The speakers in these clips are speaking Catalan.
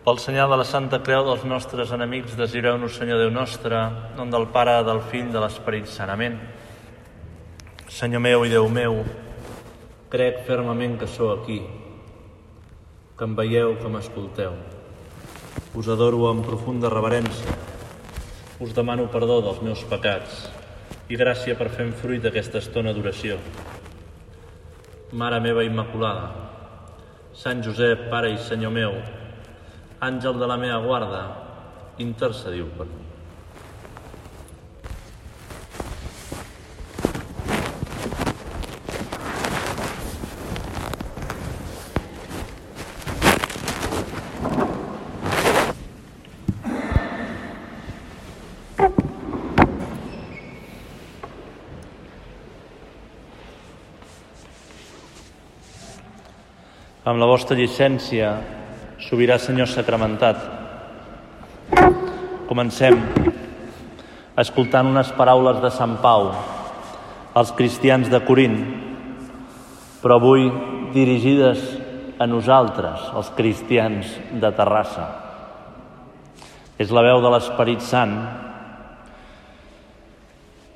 Pel senyal de la Santa Creu dels nostres enemics, desireu-nos, Senyor Déu nostre, nom del Pare, del Fill, de l'Esperit Sanament. Senyor meu i Déu meu, crec fermament que sou aquí, que em veieu, que m'escolteu. Us adoro amb profunda reverència. Us demano perdó dels meus pecats i gràcia per fer fruit d'aquesta estona d'oració. Mare meva Immaculada, Sant Josep, Pare i Senyor meu, àngel de la meva guarda, intercediu per mi. Amb la vostra llicència, sobirà Senyor sacramentat. Comencem escoltant unes paraules de Sant Pau als cristians de Corint, però avui dirigides a nosaltres, els cristians de Terrassa. És la veu de l'Esperit Sant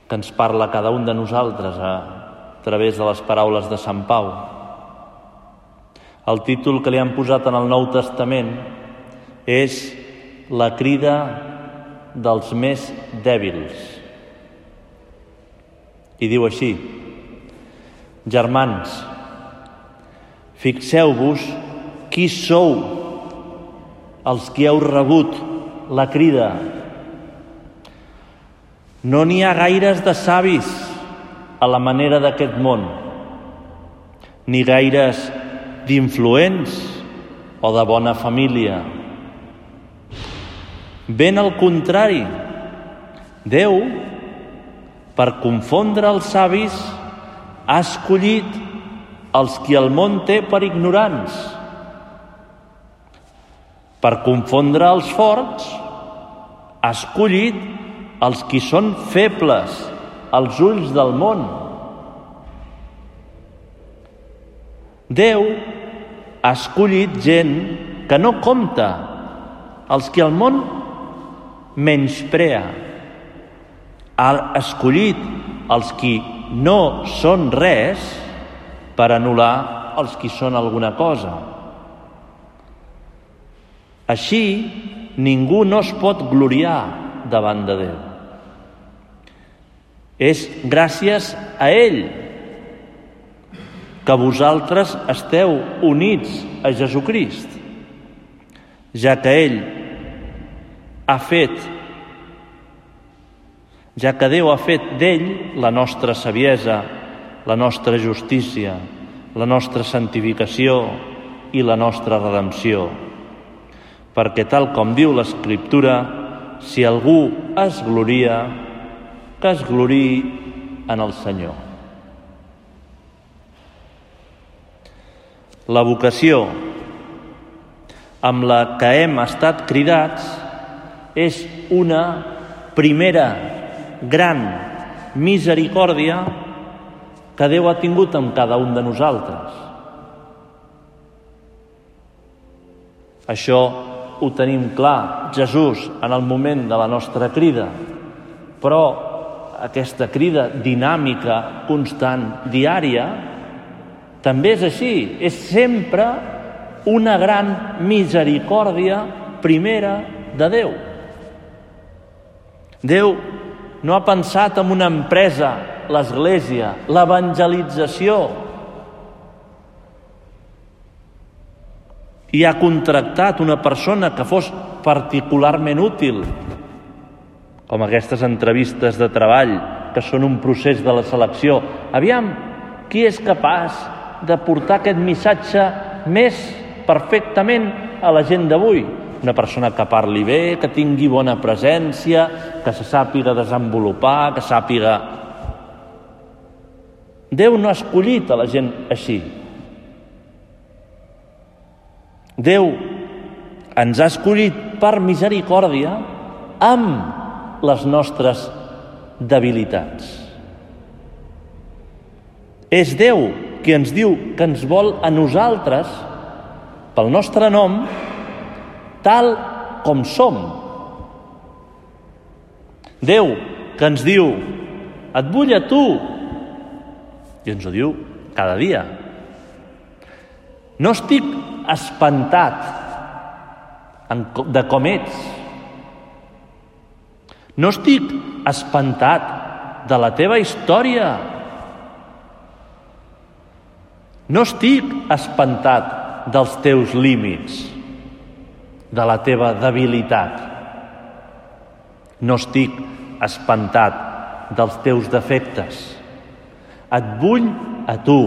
que ens parla cada un de nosaltres a través de les paraules de Sant Pau. El títol que li han posat en el Nou Testament és la crida dels més dèbils. I diu així, Germans, fixeu-vos qui sou els que heu rebut la crida. No n'hi ha gaires de savis a la manera d'aquest món, ni gaires d'influents o de bona família. Ben al contrari, Déu, per confondre els savis, ha escollit els qui el món té per ignorants. Per confondre els forts, ha escollit els qui són febles als ulls del món. Déu ha escollit gent que no compta, els que el món menysprea. Ha escollit els qui no són res per anul·lar els qui són alguna cosa. Així, ningú no es pot gloriar davant de Déu. És gràcies a ell que vosaltres esteu units a Jesucrist, ja que ell ha fet, ja que Déu ha fet d'ell la nostra saviesa, la nostra justícia, la nostra santificació i la nostra redempció. Perquè tal com diu l'Escriptura, si algú es gloria, que es gloriï en el Senyor. La vocació amb la que hem estat cridats és una primera gran misericòrdia que Déu ha tingut amb cada un de nosaltres. Això ho tenim clar, Jesús, en el moment de la nostra crida, però aquesta crida dinàmica, constant, diària, també és així, és sempre una gran misericòrdia primera de Déu. Déu no ha pensat en una empresa, l'Església, l'evangelització, i ha contractat una persona que fos particularment útil, com aquestes entrevistes de treball que són un procés de la selecció. Aviam, qui és capaç de portar aquest missatge més perfectament a la gent d'avui? Una persona que parli bé, que tingui bona presència, que se sàpiga desenvolupar, que sàpiga... Déu no ha escollit a la gent així. Déu ens ha escollit per misericòrdia amb les nostres debilitats. És Déu qui ens diu que ens vol a nosaltres, pel nostre nom, tal com som. Déu, que ens diu, et vull a tu, i ens ho diu cada dia. No estic espantat de com ets. No estic espantat de la teva història. No estic espantat dels teus límits, de la teva debilitat. No estic espantat dels teus defectes. Et vull a tu.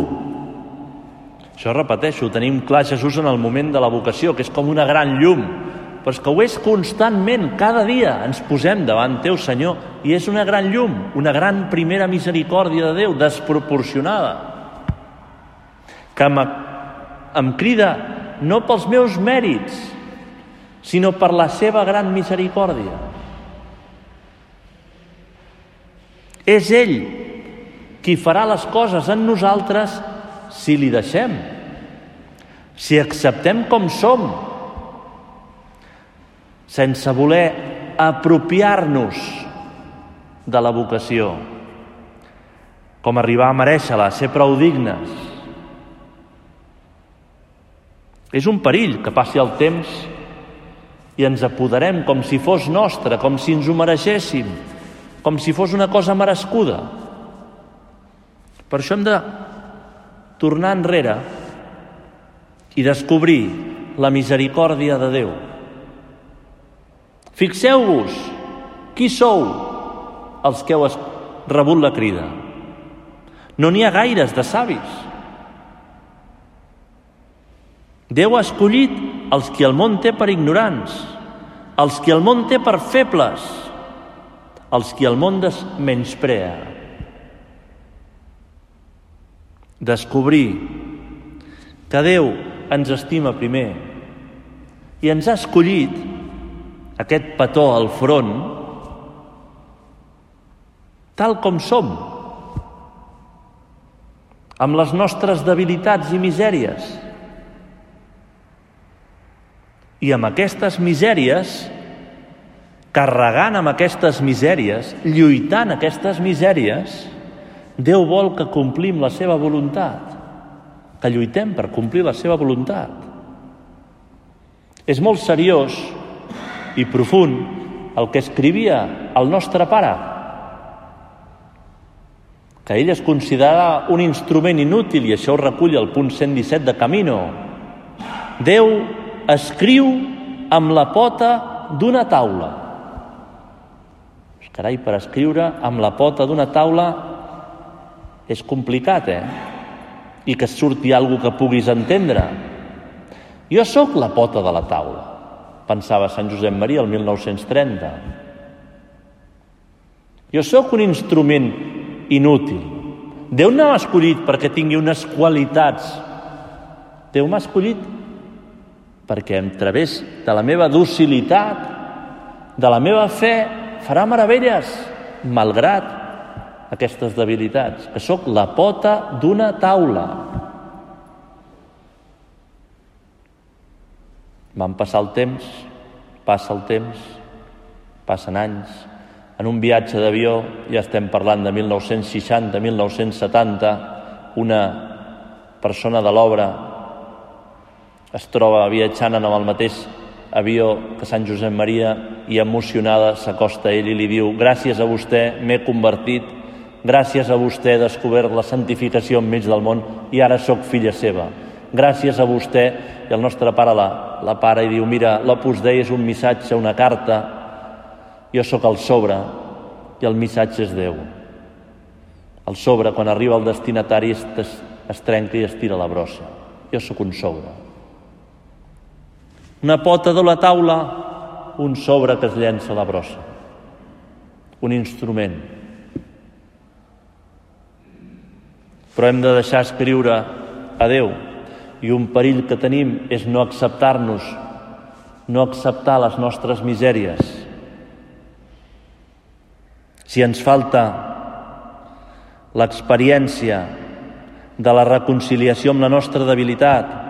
Això repeteixo, tenim clar Jesús en el moment de la vocació, que és com una gran llum, però és que ho és constantment, cada dia ens posem davant teu, Senyor, i és una gran llum, una gran primera misericòrdia de Déu, desproporcionada, que em, em crida no pels meus mèrits, sinó per la seva gran misericòrdia. És ell qui farà les coses en nosaltres si li deixem, si acceptem com som, sense voler apropiar-nos de la vocació, com arribar a mereixer-la, ser prou dignes. És un perill que passi el temps i ens apoderem com si fos nostre, com si ens ho mereixéssim, com si fos una cosa merescuda. Per això hem de tornar enrere i descobrir la misericòrdia de Déu. Fixeu-vos, qui sou els que heu rebut la crida? No n'hi ha gaires de savis. Déu ha escollit els qui el món té per ignorants, els qui el món té per febles, els qui el món menysprea. Descobrir que Déu ens estima primer i ens ha escollit aquest petó al front tal com som, amb les nostres debilitats i misèries, i amb aquestes misèries, carregant amb aquestes misèries, lluitant aquestes misèries, Déu vol que complim la seva voluntat, que lluitem per complir la seva voluntat. És molt seriós i profund el que escrivia el nostre pare, que ell es considerava un instrument inútil, i això ho recull el punt 117 de Camino. Déu escriu amb la pota d'una taula. Carai, per escriure amb la pota d'una taula és complicat, eh? I que surti alguna que puguis entendre. Jo sóc la pota de la taula, pensava Sant Josep Maria el 1930. Jo sóc un instrument inútil. Déu no m'ha escollit perquè tingui unes qualitats. Déu m'ha escollit perquè a través de la meva docilitat, de la meva fe, farà meravelles, malgrat aquestes debilitats, que sóc la pota d'una taula. Van passar el temps, passa el temps, passen anys, en un viatge d'avió, ja estem parlant de 1960, 1970, una persona de l'obra es troba viatjant amb el mateix avió que Sant Josep Maria i emocionada s'acosta a ell i li diu gràcies a vostè m'he convertit, gràcies a vostè he descobert la santificació enmig del món i ara sóc filla seva. Gràcies a vostè, i el nostre pare la, la para i diu mira, l'Opus Dei és un missatge, una carta, jo sóc el sobre i el missatge és Déu. El sobre, quan arriba el destinatari, es, es trenca i es tira la brossa. Jo sóc un sobre. Una pota de la taula, un sobre que es llença a la brossa. Un instrument. Però hem de deixar escriure a Déu. I un perill que tenim és no acceptar-nos, no acceptar les nostres misèries. Si ens falta l'experiència de la reconciliació amb la nostra debilitat,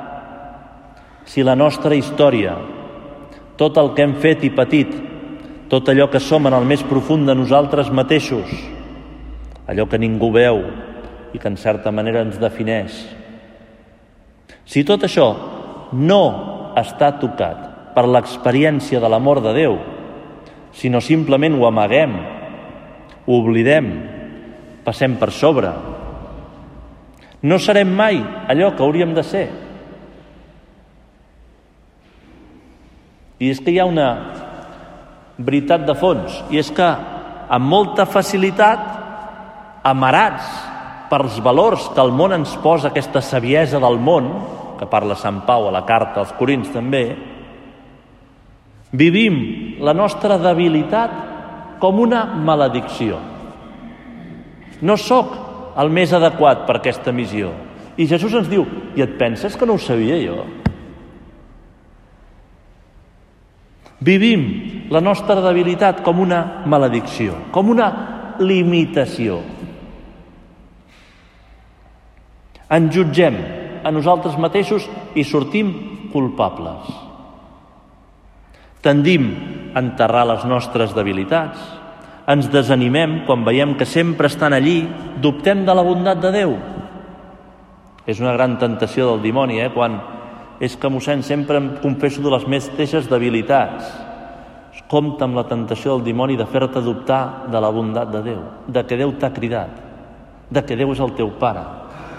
si la nostra història tot el que hem fet i patit, tot allò que som en el més profund de nosaltres mateixos, allò que ningú veu i que en certa manera ens defineix. Si tot això no està tocat per l'experiència de l'amor de Déu, sinó simplement ho amaguem, ho oblidem, passem per sobre, no serem mai allò que hauríem de ser. I és que hi ha una veritat de fons, i és que amb molta facilitat, amarats pels valors que el món ens posa, aquesta saviesa del món, que parla Sant Pau a la carta als Corins també, vivim la nostra debilitat com una maledicció. No sóc el més adequat per aquesta missió. I Jesús ens diu, i et penses que no ho sabia jo? Vivim la nostra debilitat com una maledicció, com una limitació. Ens jutgem a nosaltres mateixos i sortim culpables. Tendim a enterrar les nostres debilitats, ens desanimem quan veiem que sempre estan allí, dubtem de la bondat de Déu. És una gran tentació del dimoni, eh? quan és que, mossèn, sempre em confesso de les mateixes debilitats. Compte amb la tentació del dimoni de fer-te dubtar de la bondat de Déu, de que Déu t'ha cridat, de que Déu és el teu pare,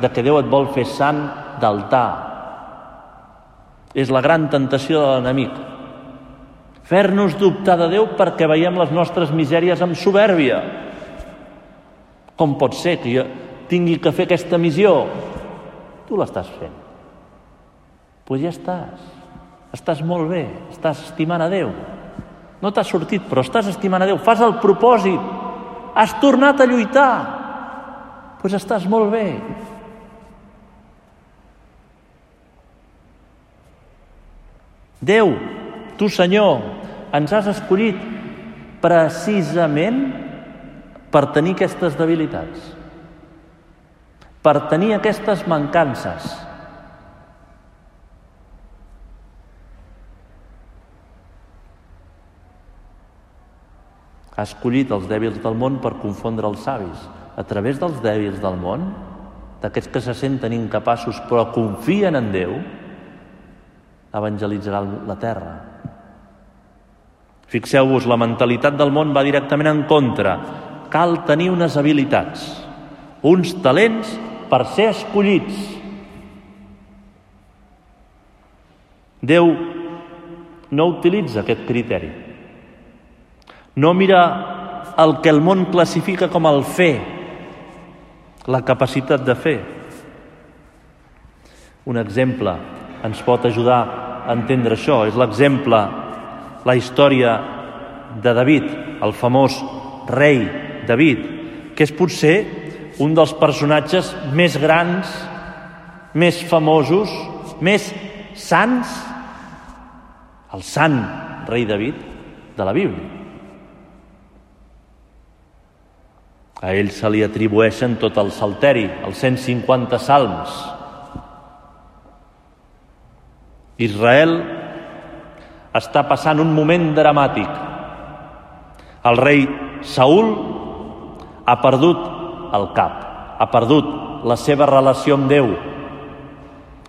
de que Déu et vol fer sant d'altar. És la gran tentació de l'enemic. Fer-nos dubtar de Déu perquè veiem les nostres misèries amb soberbia. Com pot ser que jo tingui que fer aquesta missió? Tu l'estàs fent. Pues ja estàs. Estàs molt bé, estàs estimant a Déu. No t'ha sortit, però estàs estimant a Déu. Fas el propòsit. Has tornat a lluitar. Doncs pues estàs molt bé. Déu, tu Senyor, ens has escollit precisament per tenir aquestes debilitats, per tenir aquestes mancances. Ha escollit els dèbils del món per confondre els savis. A través dels dèbils del món, d'aquests que se senten incapaços però confien en Déu, evangelitzarà la terra. Fixeu-vos, la mentalitat del món va directament en contra. Cal tenir unes habilitats, uns talents per ser escollits. Déu no utilitza aquest criteri. No mira el que el món classifica com el fer, la capacitat de fer. Un exemple ens pot ajudar a entendre això. És l'exemple, la història de David, el famós rei David, que és potser un dels personatges més grans, més famosos, més sants, el sant rei David de la Bíblia. A ell se li atribueixen tot el salteri, els 150 salms, Israel està passant un moment dramàtic. El rei Saül ha perdut el cap, ha perdut la seva relació amb Déu,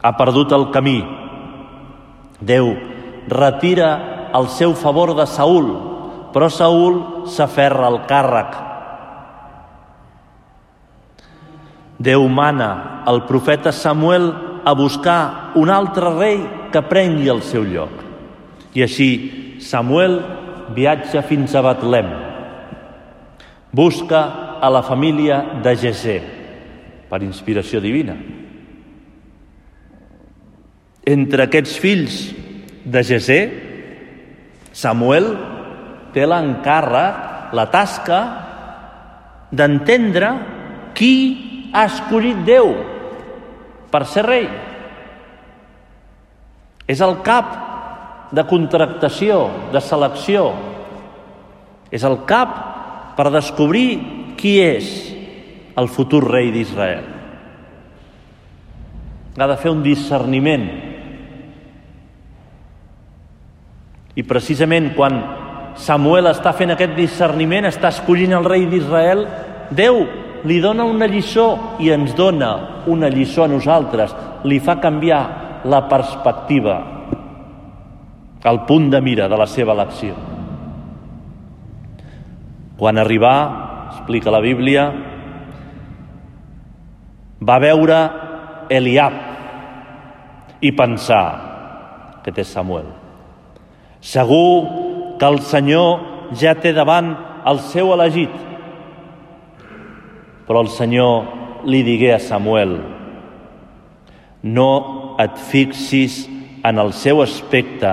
ha perdut el camí. Déu retira el seu favor de Saül, però Saül s'aferra al càrrec. Déu mana al profeta Samuel a buscar un altre rei que prengui el seu lloc. I així Samuel viatja fins a Betlem. Busca a la família de Gesé, per inspiració divina. Entre aquests fills de Gesé, Samuel té l'encàrrec, la tasca d'entendre qui ha escollit Déu per ser rei. És el cap de contractació, de selecció. És el cap per descobrir qui és el futur rei d'Israel. Ha de fer un discerniment. I precisament quan Samuel està fent aquest discerniment, està escollint el rei d'Israel, Déu li dona una lliçó i ens dona una lliçó a nosaltres, li fa canviar la perspectiva, el punt de mira de la seva elecció. Quan arribà, explica la Bíblia, va veure Eliab i pensar, que té Samuel, Segur que el Senyor ja té davant el seu elegit. Però el Senyor li digué a Samuel, no et fixis en el seu aspecte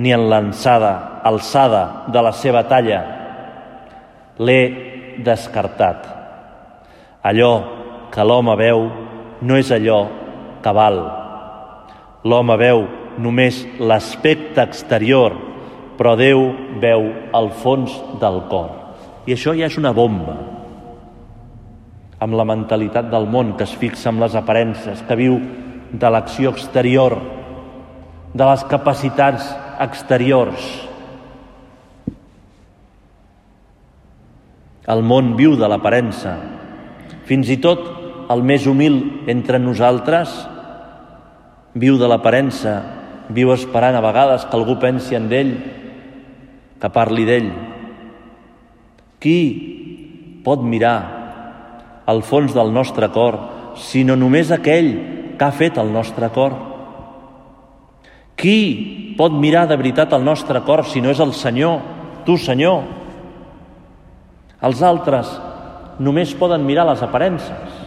ni en l'alçada alçada de la seva talla. L'he descartat. Allò que l'home veu no és allò que val. L'home veu només l'aspecte exterior, però Déu veu el fons del cor. I això ja és una bomba amb la mentalitat del món que es fixa en les aparences, que viu de l'acció exterior, de les capacitats exteriors. El món viu de l'aparença. Fins i tot el més humil entre nosaltres viu de l'aparença viu esperant a vegades que algú pensi en ell, que parli d'ell. Qui pot mirar al fons del nostre cor, sinó només aquell que ha fet el nostre cor? Qui pot mirar de veritat el nostre cor si no és el Senyor, tu Senyor? Els altres només poden mirar les aparences.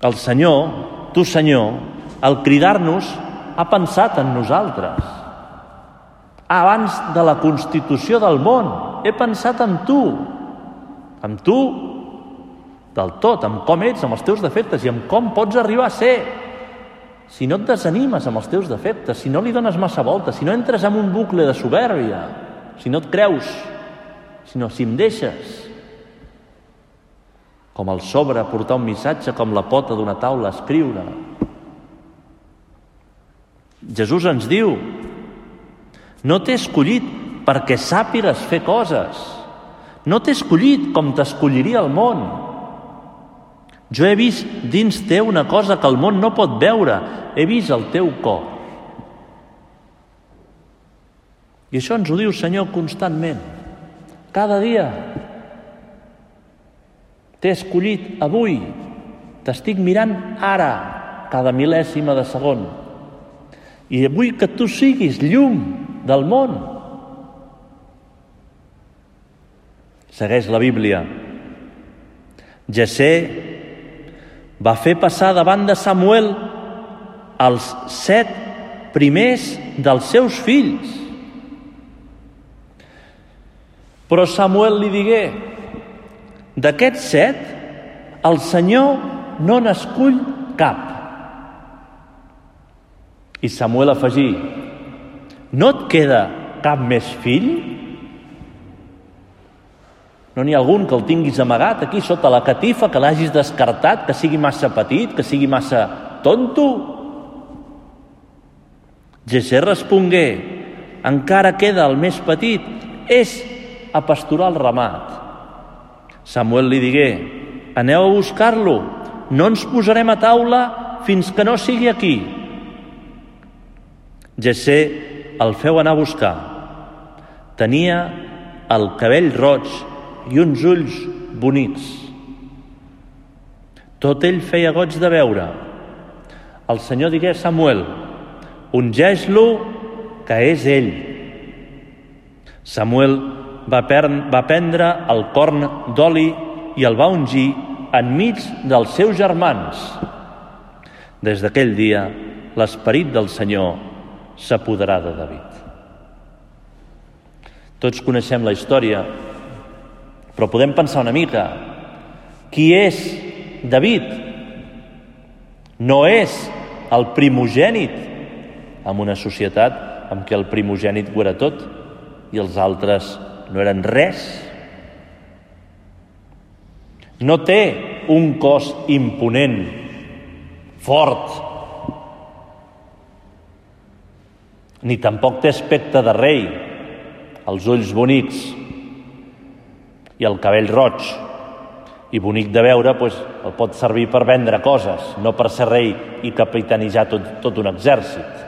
El Senyor tu, Senyor, al cridar-nos, ha pensat en nosaltres. Abans de la constitució del món, he pensat en tu, en tu del tot, amb com ets, amb els teus defectes i amb com pots arribar a ser. Si no et desanimes amb els teus defectes, si no li dones massa voltes, si no entres en un bucle de soberbia, si no et creus, sinó si em deixes, com el sobre portar un missatge, com la pota d'una taula escriure. Jesús ens diu, no t'he escollit perquè sàpigues fer coses. No t'he escollit com t'escolliria el món. Jo he vist dins teu una cosa que el món no pot veure. He vist el teu cor. I això ens ho diu Senyor constantment. Cada dia T'he escollit avui, t'estic mirant ara, cada mil·lèsima de segon. I vull que tu siguis llum del món. Segueix la Bíblia. Jessé va fer passar davant de Samuel els set primers dels seus fills. Però Samuel li digué, D'aquests set, el Senyor no n'escull cap. I Samuel afegí, no et queda cap més fill? No n'hi ha algun que el tinguis amagat aquí sota la catifa, que l'hagis descartat, que sigui massa petit, que sigui massa tonto? Jessé respongué, encara queda el més petit, és a pasturar el ramat. Samuel li digué, aneu a buscar-lo, no ens posarem a taula fins que no sigui aquí. Jessé el feu anar a buscar. Tenia el cabell roig i uns ulls bonics. Tot ell feia goig de veure. El Senyor digué a Samuel, ungeix-lo, que és ell. Samuel va, va prendre el corn d'oli i el va ungir enmig dels seus germans. Des d'aquell dia, l'esperit del Senyor s'apoderà de David. Tots coneixem la història, però podem pensar una mica. Qui és David? No és el primogènit en una societat en què el primogènit ho era tot i els altres no eren res. No té un cos imponent, fort. Ni tampoc té aspecte de rei, els ulls bonics i el cabell roig i bonic de veure, doncs, el pot servir per vendre coses, no per ser rei i capitanitzar tot, tot un exèrcit.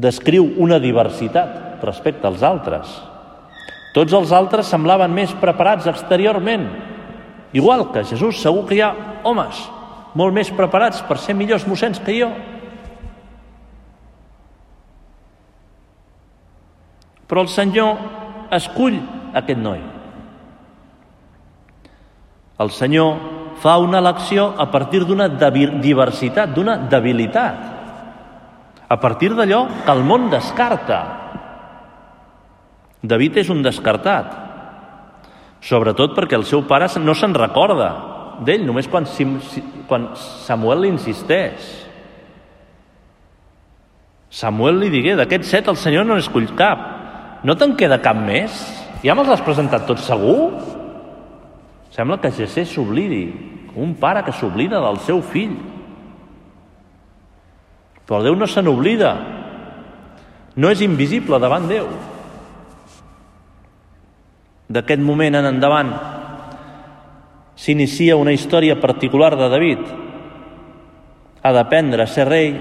Descriu una diversitat respecte als altres. Tots els altres semblaven més preparats exteriorment, igual que Jesús segur que hi ha homes molt més preparats per ser millors mossens que jo. Però el Senyor escull aquest noi. El Senyor fa una elecció a partir d'una diversitat, d'una debilitat. A partir d'allò que el món descarta. David és un descartat. Sobretot perquè el seu pare no se'n recorda d'ell, només quan, quan Samuel l'insisteix. Samuel li digué, d'aquests set el Senyor no n'escull cap. No te'n queda cap més? Ja me'ls has presentat tots segur? Sembla que Jessé s'oblidi, un pare que s'oblida del seu fill. Però Déu no se n'oblida. No és invisible davant Déu. D'aquest moment en endavant, s'inicia una història particular de David. Ha d'aprendre a ser rei,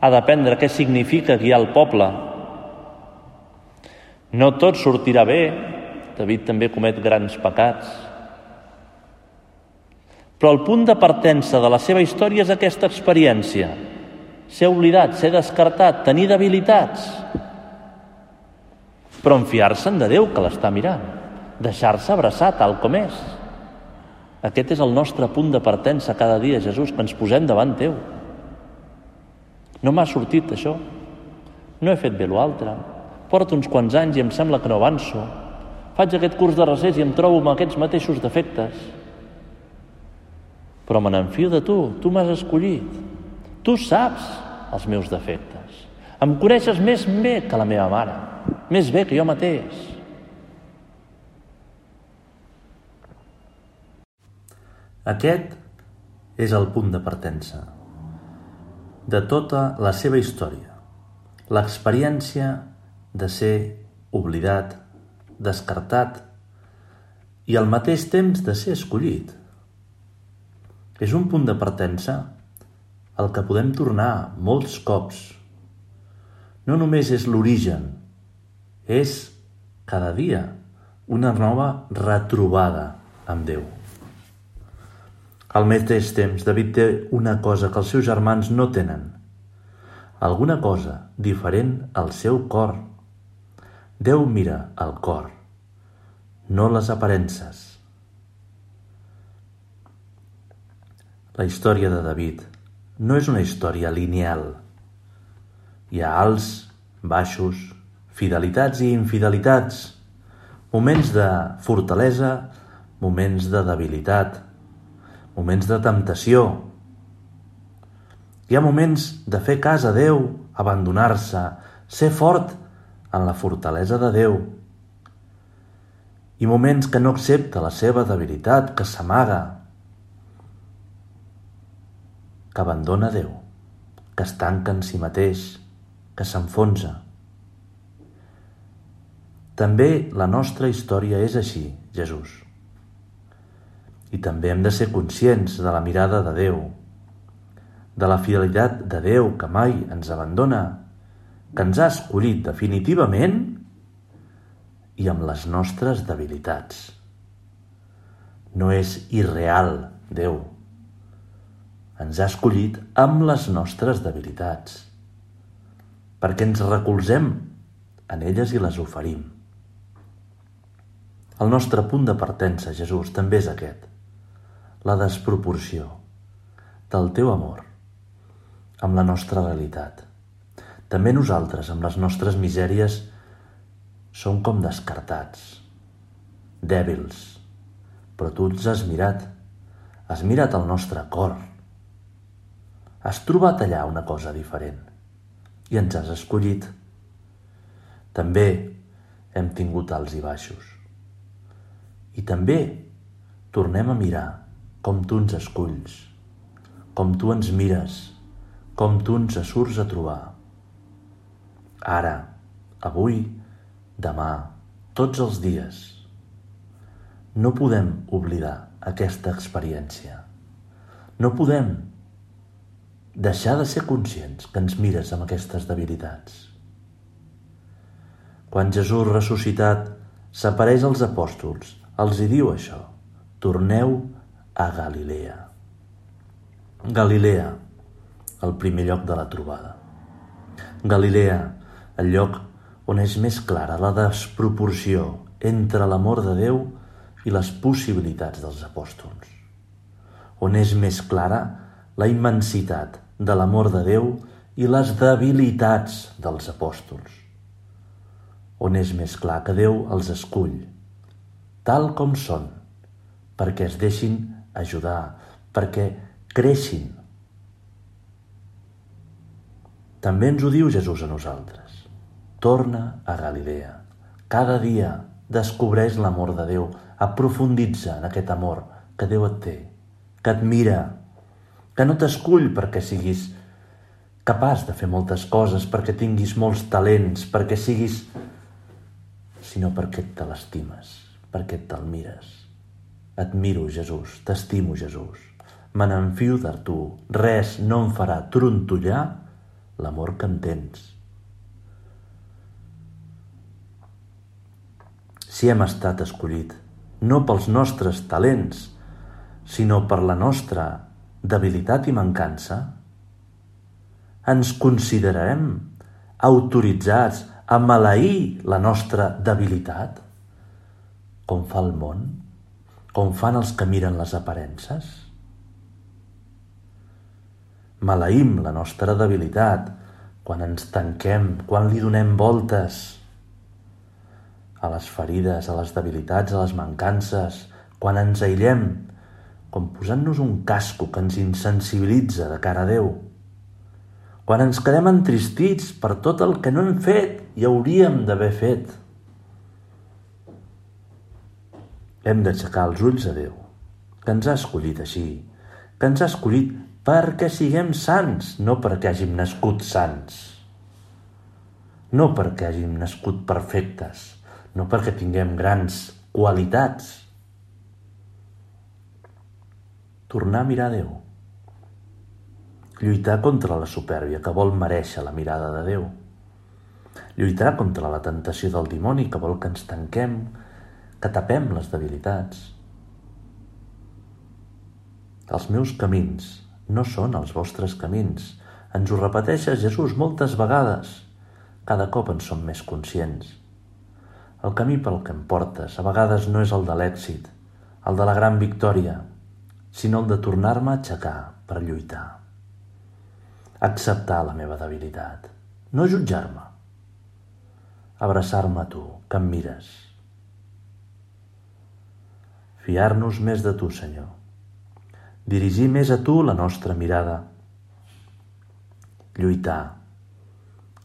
ha d'aprendre què significa guiar el poble. No tot sortirà bé, David també comet grans pecats. Però el punt de partença de la seva història és aquesta experiència. Ser oblidat, ser descartat, tenir debilitats. Però enfiar-se'n de Déu que l'està mirant. Deixar-se abraçar tal com és. Aquest és el nostre punt de partença cada dia, Jesús, que ens posem davant teu. No m'ha sortit això. No he fet bé l'altre. Porto uns quants anys i em sembla que no avanço. Faig aquest curs de recés i em trobo amb aquests mateixos defectes. Però me n'enfio de tu. Tu m'has escollit. Tu saps els meus defectes. Em coneixes més bé que la meva mare. Més bé que jo mateix. Aquest és el punt de partença de tota la seva història, l'experiència de ser oblidat, descartat i al mateix temps de ser escollit. És un punt de partença al que podem tornar molts cops. No només és l'origen, és cada dia una nova retrobada amb Déu. Al mateix temps, David té una cosa que els seus germans no tenen. Alguna cosa diferent al seu cor. Déu mira el cor, no les aparences. La història de David no és una història lineal. Hi ha alts, baixos, fidelitats i infidelitats, moments de fortalesa, moments de debilitat, moments de temptació. Hi ha moments de fer cas a Déu, abandonar-se, ser fort en la fortalesa de Déu. I moments que no accepta la seva debilitat, que s'amaga, que abandona Déu, que es tanca en si mateix, que s'enfonsa. També la nostra història és així, Jesús. I també hem de ser conscients de la mirada de Déu, de la fidelitat de Déu que mai ens abandona, que ens ha escollit definitivament i amb les nostres debilitats. No és irreal, Déu. Ens ha escollit amb les nostres debilitats, perquè ens recolzem en elles i les oferim. El nostre punt de partença, Jesús, també és aquest – la desproporció del teu amor amb la nostra realitat. També nosaltres, amb les nostres misèries, som com descartats, dèbils, però tu ens has mirat, has mirat el nostre cor, has trobat allà una cosa diferent i ens has escollit. També hem tingut alts i baixos. I també tornem a mirar com tu ens esculls, com tu ens mires, com tu ens surts a trobar. Ara, avui, demà, tots els dies. No podem oblidar aquesta experiència. No podem deixar de ser conscients que ens mires amb aquestes debilitats. Quan Jesús ressuscitat s'apareix als apòstols, els hi diu això, torneu a Galilea. Galilea, el primer lloc de la trobada. Galilea, el lloc on és més clara la desproporció entre l'amor de Déu i les possibilitats dels apòstols. On és més clara la immensitat de l'amor de Déu i les debilitats dels apòstols. On és més clar que Déu els escull, tal com són, perquè es deixin ajudar, perquè creixin. També ens ho diu Jesús a nosaltres. Torna a Galilea. Cada dia descobreix l'amor de Déu, aprofunditza en aquest amor que Déu et té, que et mira, que no t'escull perquè siguis capaç de fer moltes coses, perquè tinguis molts talents, perquè siguis... sinó perquè te l'estimes, perquè te'l mires. Et miro, Jesús, t'estimo, Jesús. Me n'enfio de tu, res no em farà trontollar l'amor que em tens. Si hem estat escollit, no pels nostres talents, sinó per la nostra debilitat i mancança, ens considerarem autoritzats a maleir la nostra debilitat, com fa el món, com fan els que miren les aparences? Maleïm la nostra debilitat quan ens tanquem, quan li donem voltes a les ferides, a les debilitats, a les mancances, quan ens aïllem, com posant-nos un casco que ens insensibilitza de cara a Déu, quan ens quedem entristits per tot el que no hem fet i hauríem d'haver fet. Hem d'aixecar els ulls a Déu, que ens ha escollit així, que ens ha escollit perquè siguem sants, no perquè hàgim nascut sants. No perquè hàgim nascut perfectes, no perquè tinguem grans qualitats. Tornar a mirar a Déu. Lluitar contra la supèrbia que vol mereixer la mirada de Déu. Lluitar contra la tentació del dimoni que vol que ens tanquem, que tapem les debilitats. Els meus camins no són els vostres camins. Ens ho repeteixes, Jesús, moltes vegades. Cada cop en som més conscients. El camí pel que em portes a vegades no és el de l'èxit, el de la gran victòria, sinó el de tornar-me a aixecar per lluitar. Acceptar la meva debilitat, no jutjar-me. Abraçar-me a tu, que em mires. Fiar-nos més de tu, Senyor dirigir més a tu la nostra mirada, lluitar,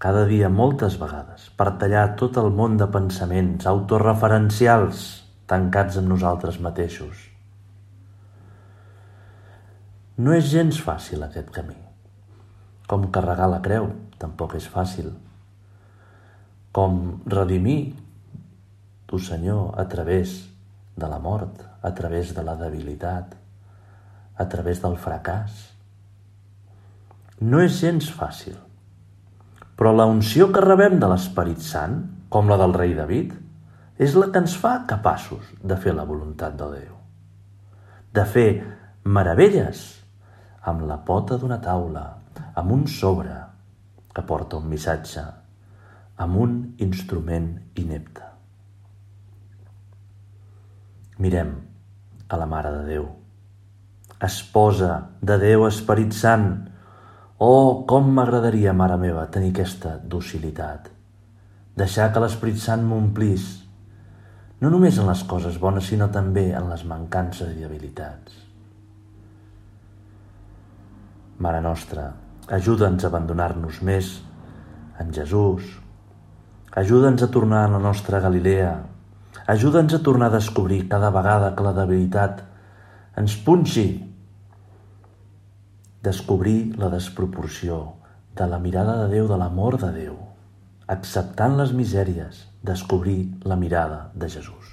cada dia moltes vegades, per tallar tot el món de pensaments autorreferencials tancats en nosaltres mateixos. No és gens fàcil aquest camí. Com carregar la creu tampoc és fàcil. Com redimir tu, Senyor, a través de la mort, a través de la debilitat, a través del fracàs. No és gens fàcil, però la unció que rebem de l'Esperit Sant, com la del rei David, és la que ens fa capaços de fer la voluntat de Déu, de fer meravelles amb la pota d'una taula, amb un sobre que porta un missatge, amb un instrument inepte. Mirem a la Mare de Déu, esposa de Déu Esperit Sant. Oh, com m'agradaria, mare meva, tenir aquesta docilitat. Deixar que l'Esperit Sant m'omplís, no només en les coses bones, sinó també en les mancances i debilitats. Mare nostra, ajuda'ns a abandonar-nos més en Jesús. Ajuda'ns a tornar a la nostra Galilea. Ajuda'ns a tornar a descobrir cada vegada que la debilitat ens punxi descobrir la desproporció de la mirada de Déu, de l'amor de Déu. Acceptant les misèries, descobrir la mirada de Jesús.